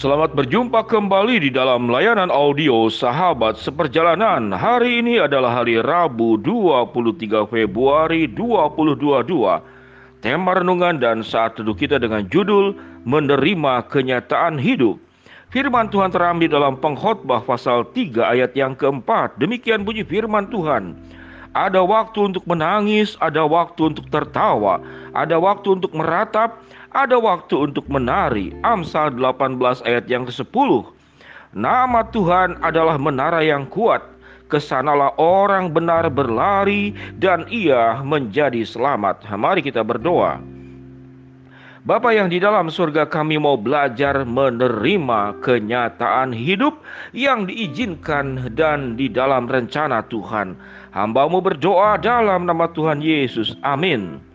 Selamat berjumpa kembali di dalam layanan audio Sahabat Seperjalanan. Hari ini adalah hari Rabu 23 Februari 2022. Tema renungan dan saat teduh kita dengan judul Menerima Kenyataan Hidup. Firman Tuhan terambil dalam pengkhotbah pasal 3 ayat yang keempat. Demikian bunyi firman Tuhan. Ada waktu untuk menangis, ada waktu untuk tertawa, ada waktu untuk meratap, ada waktu untuk menari. Amsal 18 ayat yang ke-10. Nama Tuhan adalah menara yang kuat. Ke sanalah orang benar berlari dan ia menjadi selamat. Mari kita berdoa. Bapa yang di dalam surga kami mau belajar menerima kenyataan hidup yang diizinkan dan di dalam rencana Tuhan. Hambamu berdoa dalam nama Tuhan Yesus. Amin.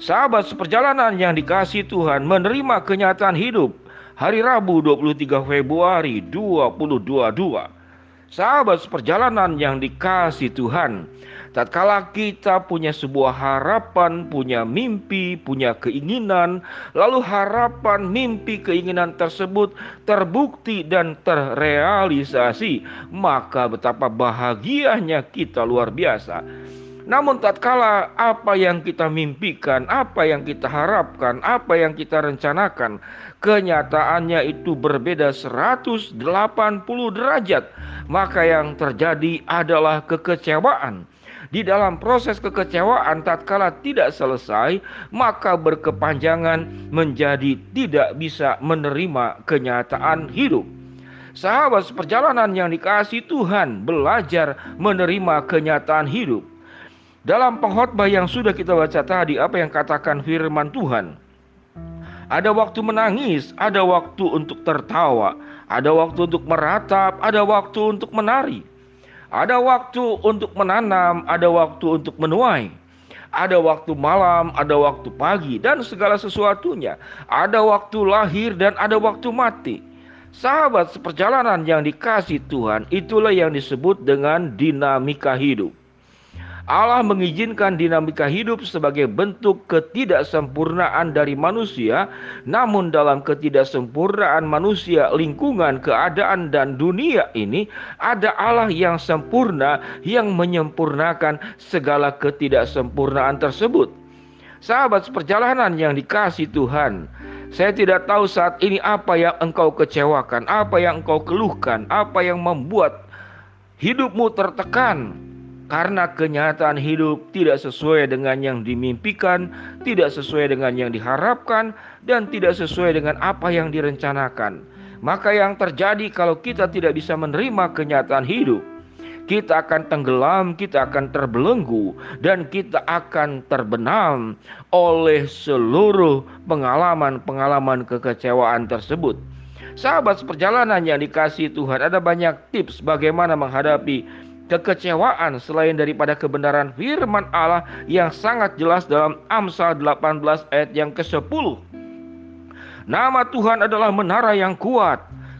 Sahabat seperjalanan yang dikasih Tuhan menerima kenyataan hidup hari Rabu 23 Februari 2022. Sahabat seperjalanan yang dikasih Tuhan, tatkala kita punya sebuah harapan, punya mimpi, punya keinginan, lalu harapan, mimpi, keinginan tersebut terbukti dan terrealisasi, maka betapa bahagianya kita luar biasa. Namun tatkala apa yang kita mimpikan, apa yang kita harapkan, apa yang kita rencanakan, kenyataannya itu berbeda 180 derajat, maka yang terjadi adalah kekecewaan. Di dalam proses kekecewaan tatkala tidak selesai, maka berkepanjangan menjadi tidak bisa menerima kenyataan hidup. Sahabat seperjalanan yang dikasih Tuhan belajar menerima kenyataan hidup. Dalam pengkhotbah yang sudah kita baca tadi, apa yang katakan firman Tuhan? Ada waktu menangis, ada waktu untuk tertawa, ada waktu untuk meratap, ada waktu untuk menari. Ada waktu untuk menanam, ada waktu untuk menuai. Ada waktu malam, ada waktu pagi, dan segala sesuatunya. Ada waktu lahir dan ada waktu mati. Sahabat seperjalanan yang dikasih Tuhan, itulah yang disebut dengan dinamika hidup. Allah mengizinkan dinamika hidup sebagai bentuk ketidaksempurnaan dari manusia, namun dalam ketidaksempurnaan manusia, lingkungan, keadaan, dan dunia ini ada Allah yang sempurna yang menyempurnakan segala ketidaksempurnaan tersebut. Sahabat seperjalanan yang dikasih Tuhan, saya tidak tahu saat ini apa yang engkau kecewakan, apa yang engkau keluhkan, apa yang membuat hidupmu tertekan, karena kenyataan hidup tidak sesuai dengan yang dimimpikan, tidak sesuai dengan yang diharapkan, dan tidak sesuai dengan apa yang direncanakan. Maka, yang terjadi kalau kita tidak bisa menerima kenyataan hidup, kita akan tenggelam, kita akan terbelenggu, dan kita akan terbenam oleh seluruh pengalaman-pengalaman kekecewaan tersebut. Sahabat seperjalanan yang dikasih Tuhan, ada banyak tips bagaimana menghadapi kekecewaan selain daripada kebenaran firman Allah yang sangat jelas dalam Amsal 18 ayat yang ke-10. Nama Tuhan adalah menara yang kuat.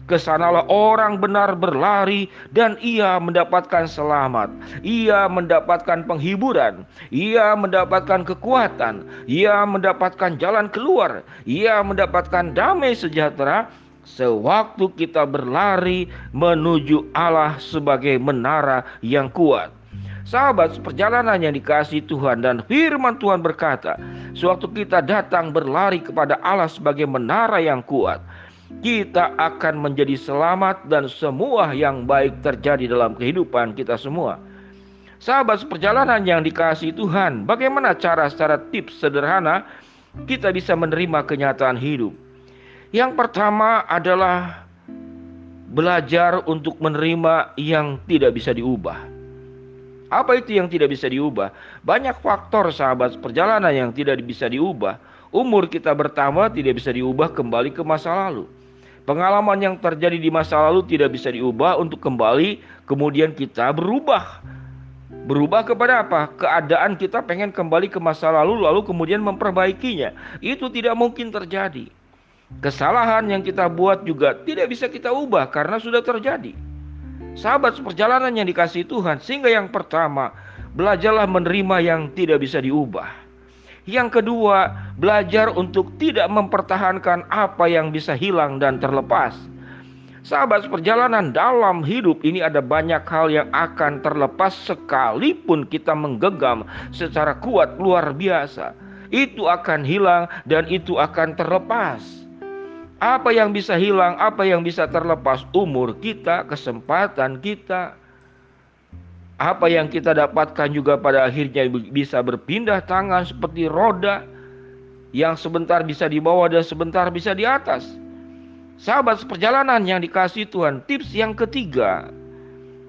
Ke sanalah orang benar berlari dan ia mendapatkan selamat. Ia mendapatkan penghiburan. Ia mendapatkan kekuatan. Ia mendapatkan jalan keluar. Ia mendapatkan damai sejahtera sewaktu kita berlari menuju Allah sebagai menara yang kuat. Sahabat, perjalanan yang dikasih Tuhan dan firman Tuhan berkata, sewaktu kita datang berlari kepada Allah sebagai menara yang kuat, kita akan menjadi selamat dan semua yang baik terjadi dalam kehidupan kita semua. Sahabat perjalanan yang dikasih Tuhan, bagaimana cara secara tips sederhana kita bisa menerima kenyataan hidup? Yang pertama adalah belajar untuk menerima yang tidak bisa diubah. Apa itu yang tidak bisa diubah? Banyak faktor sahabat perjalanan yang tidak bisa diubah. Umur kita bertambah tidak bisa diubah kembali ke masa lalu. Pengalaman yang terjadi di masa lalu tidak bisa diubah untuk kembali kemudian kita berubah. Berubah kepada apa? Keadaan kita pengen kembali ke masa lalu lalu kemudian memperbaikinya. Itu tidak mungkin terjadi. Kesalahan yang kita buat juga tidak bisa kita ubah karena sudah terjadi. Sahabat seperjalanan yang dikasih Tuhan, sehingga yang pertama, belajarlah menerima yang tidak bisa diubah. Yang kedua, belajar untuk tidak mempertahankan apa yang bisa hilang dan terlepas. Sahabat perjalanan dalam hidup ini ada banyak hal yang akan terlepas sekalipun kita menggenggam secara kuat luar biasa. Itu akan hilang dan itu akan terlepas. Apa yang bisa hilang, apa yang bisa terlepas? Umur kita, kesempatan kita. Apa yang kita dapatkan juga pada akhirnya bisa berpindah tangan seperti roda yang sebentar bisa di bawah dan sebentar bisa di atas. Sahabat seperjalanan yang dikasih Tuhan, tips yang ketiga,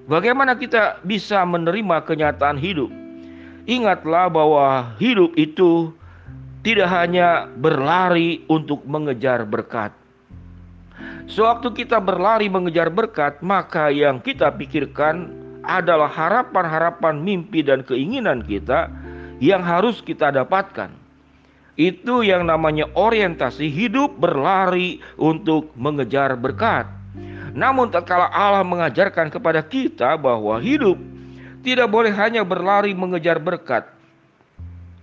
bagaimana kita bisa menerima kenyataan hidup? Ingatlah bahwa hidup itu tidak hanya berlari untuk mengejar berkat. Sewaktu kita berlari mengejar berkat, maka yang kita pikirkan adalah harapan-harapan mimpi dan keinginan kita yang harus kita dapatkan. Itu yang namanya orientasi hidup berlari untuk mengejar berkat. Namun tatkala Allah mengajarkan kepada kita bahwa hidup tidak boleh hanya berlari mengejar berkat,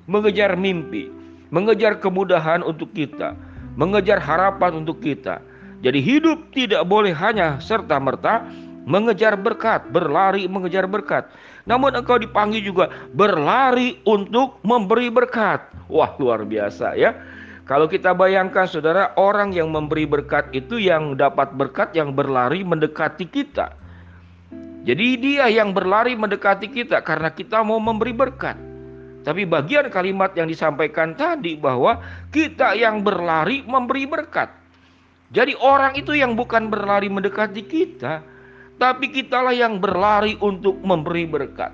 mengejar mimpi, mengejar kemudahan untuk kita, mengejar harapan untuk kita. Jadi hidup tidak boleh hanya serta-merta mengejar berkat, berlari mengejar berkat. Namun engkau dipanggil juga berlari untuk memberi berkat. Wah, luar biasa ya. Kalau kita bayangkan saudara, orang yang memberi berkat itu yang dapat berkat yang berlari mendekati kita. Jadi dia yang berlari mendekati kita karena kita mau memberi berkat. Tapi bagian kalimat yang disampaikan tadi bahwa kita yang berlari memberi berkat. Jadi orang itu yang bukan berlari mendekati kita, tapi kitalah yang berlari untuk memberi berkat.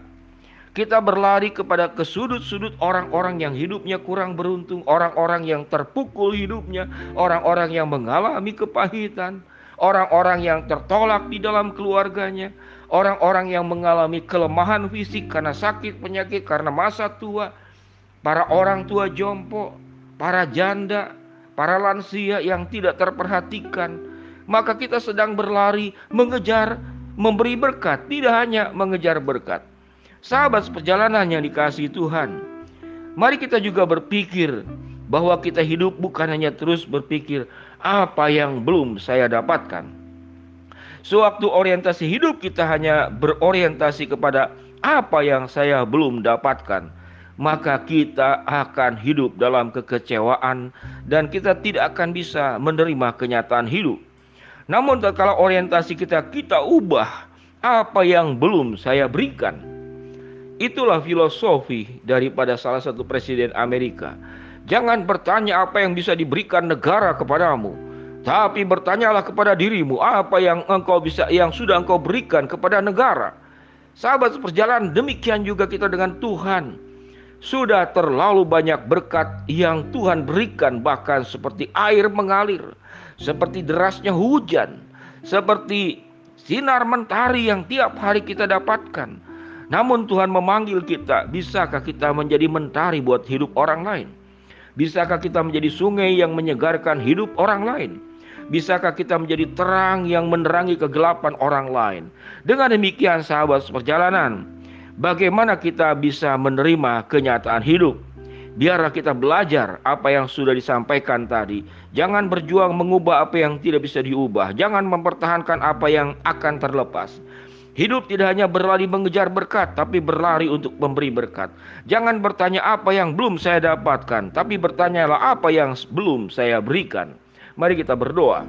Kita berlari kepada ke sudut-sudut orang-orang yang hidupnya kurang beruntung, orang-orang yang terpukul hidupnya, orang-orang yang mengalami kepahitan, orang-orang yang tertolak di dalam keluarganya, orang-orang yang mengalami kelemahan fisik karena sakit penyakit, karena masa tua, para orang tua jompo, para janda, para lansia yang tidak terperhatikan, maka kita sedang berlari mengejar memberi berkat, tidak hanya mengejar berkat. Sahabat perjalanan yang dikasih Tuhan, mari kita juga berpikir bahwa kita hidup bukan hanya terus berpikir apa yang belum saya dapatkan. Sewaktu orientasi hidup kita hanya berorientasi kepada apa yang saya belum dapatkan, maka kita akan hidup dalam kekecewaan dan kita tidak akan bisa menerima kenyataan hidup. Namun kalau orientasi kita kita ubah apa yang belum saya berikan. Itulah filosofi daripada salah satu presiden Amerika. Jangan bertanya apa yang bisa diberikan negara kepadamu, tapi bertanyalah kepada dirimu apa yang engkau bisa yang sudah engkau berikan kepada negara. Sahabat seperjalanan demikian juga kita dengan Tuhan. Sudah terlalu banyak berkat yang Tuhan berikan bahkan seperti air mengalir seperti derasnya hujan, seperti sinar mentari yang tiap hari kita dapatkan. Namun Tuhan memanggil kita, bisakah kita menjadi mentari buat hidup orang lain? Bisakah kita menjadi sungai yang menyegarkan hidup orang lain? Bisakah kita menjadi terang yang menerangi kegelapan orang lain? Dengan demikian sahabat perjalanan, bagaimana kita bisa menerima kenyataan hidup? Biarlah kita belajar apa yang sudah disampaikan tadi. Jangan berjuang mengubah apa yang tidak bisa diubah. Jangan mempertahankan apa yang akan terlepas. Hidup tidak hanya berlari mengejar berkat, tapi berlari untuk memberi berkat. Jangan bertanya apa yang belum saya dapatkan, tapi bertanyalah apa yang belum saya berikan. Mari kita berdoa.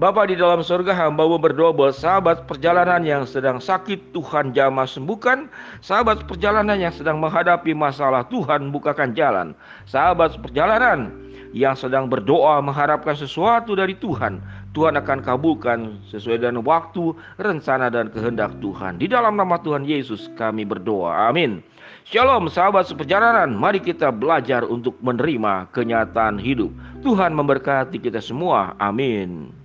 Bapa di dalam surga hamba berdoa buat sahabat perjalanan yang sedang sakit Tuhan jamah sembuhkan. Sahabat perjalanan yang sedang menghadapi masalah Tuhan bukakan jalan. Sahabat perjalanan yang sedang berdoa mengharapkan sesuatu dari Tuhan Tuhan akan kabulkan sesuai dengan waktu, rencana dan kehendak Tuhan. Di dalam nama Tuhan Yesus kami berdoa. Amin. Shalom sahabat seperjalanan. Mari kita belajar untuk menerima kenyataan hidup. Tuhan memberkati kita semua. Amin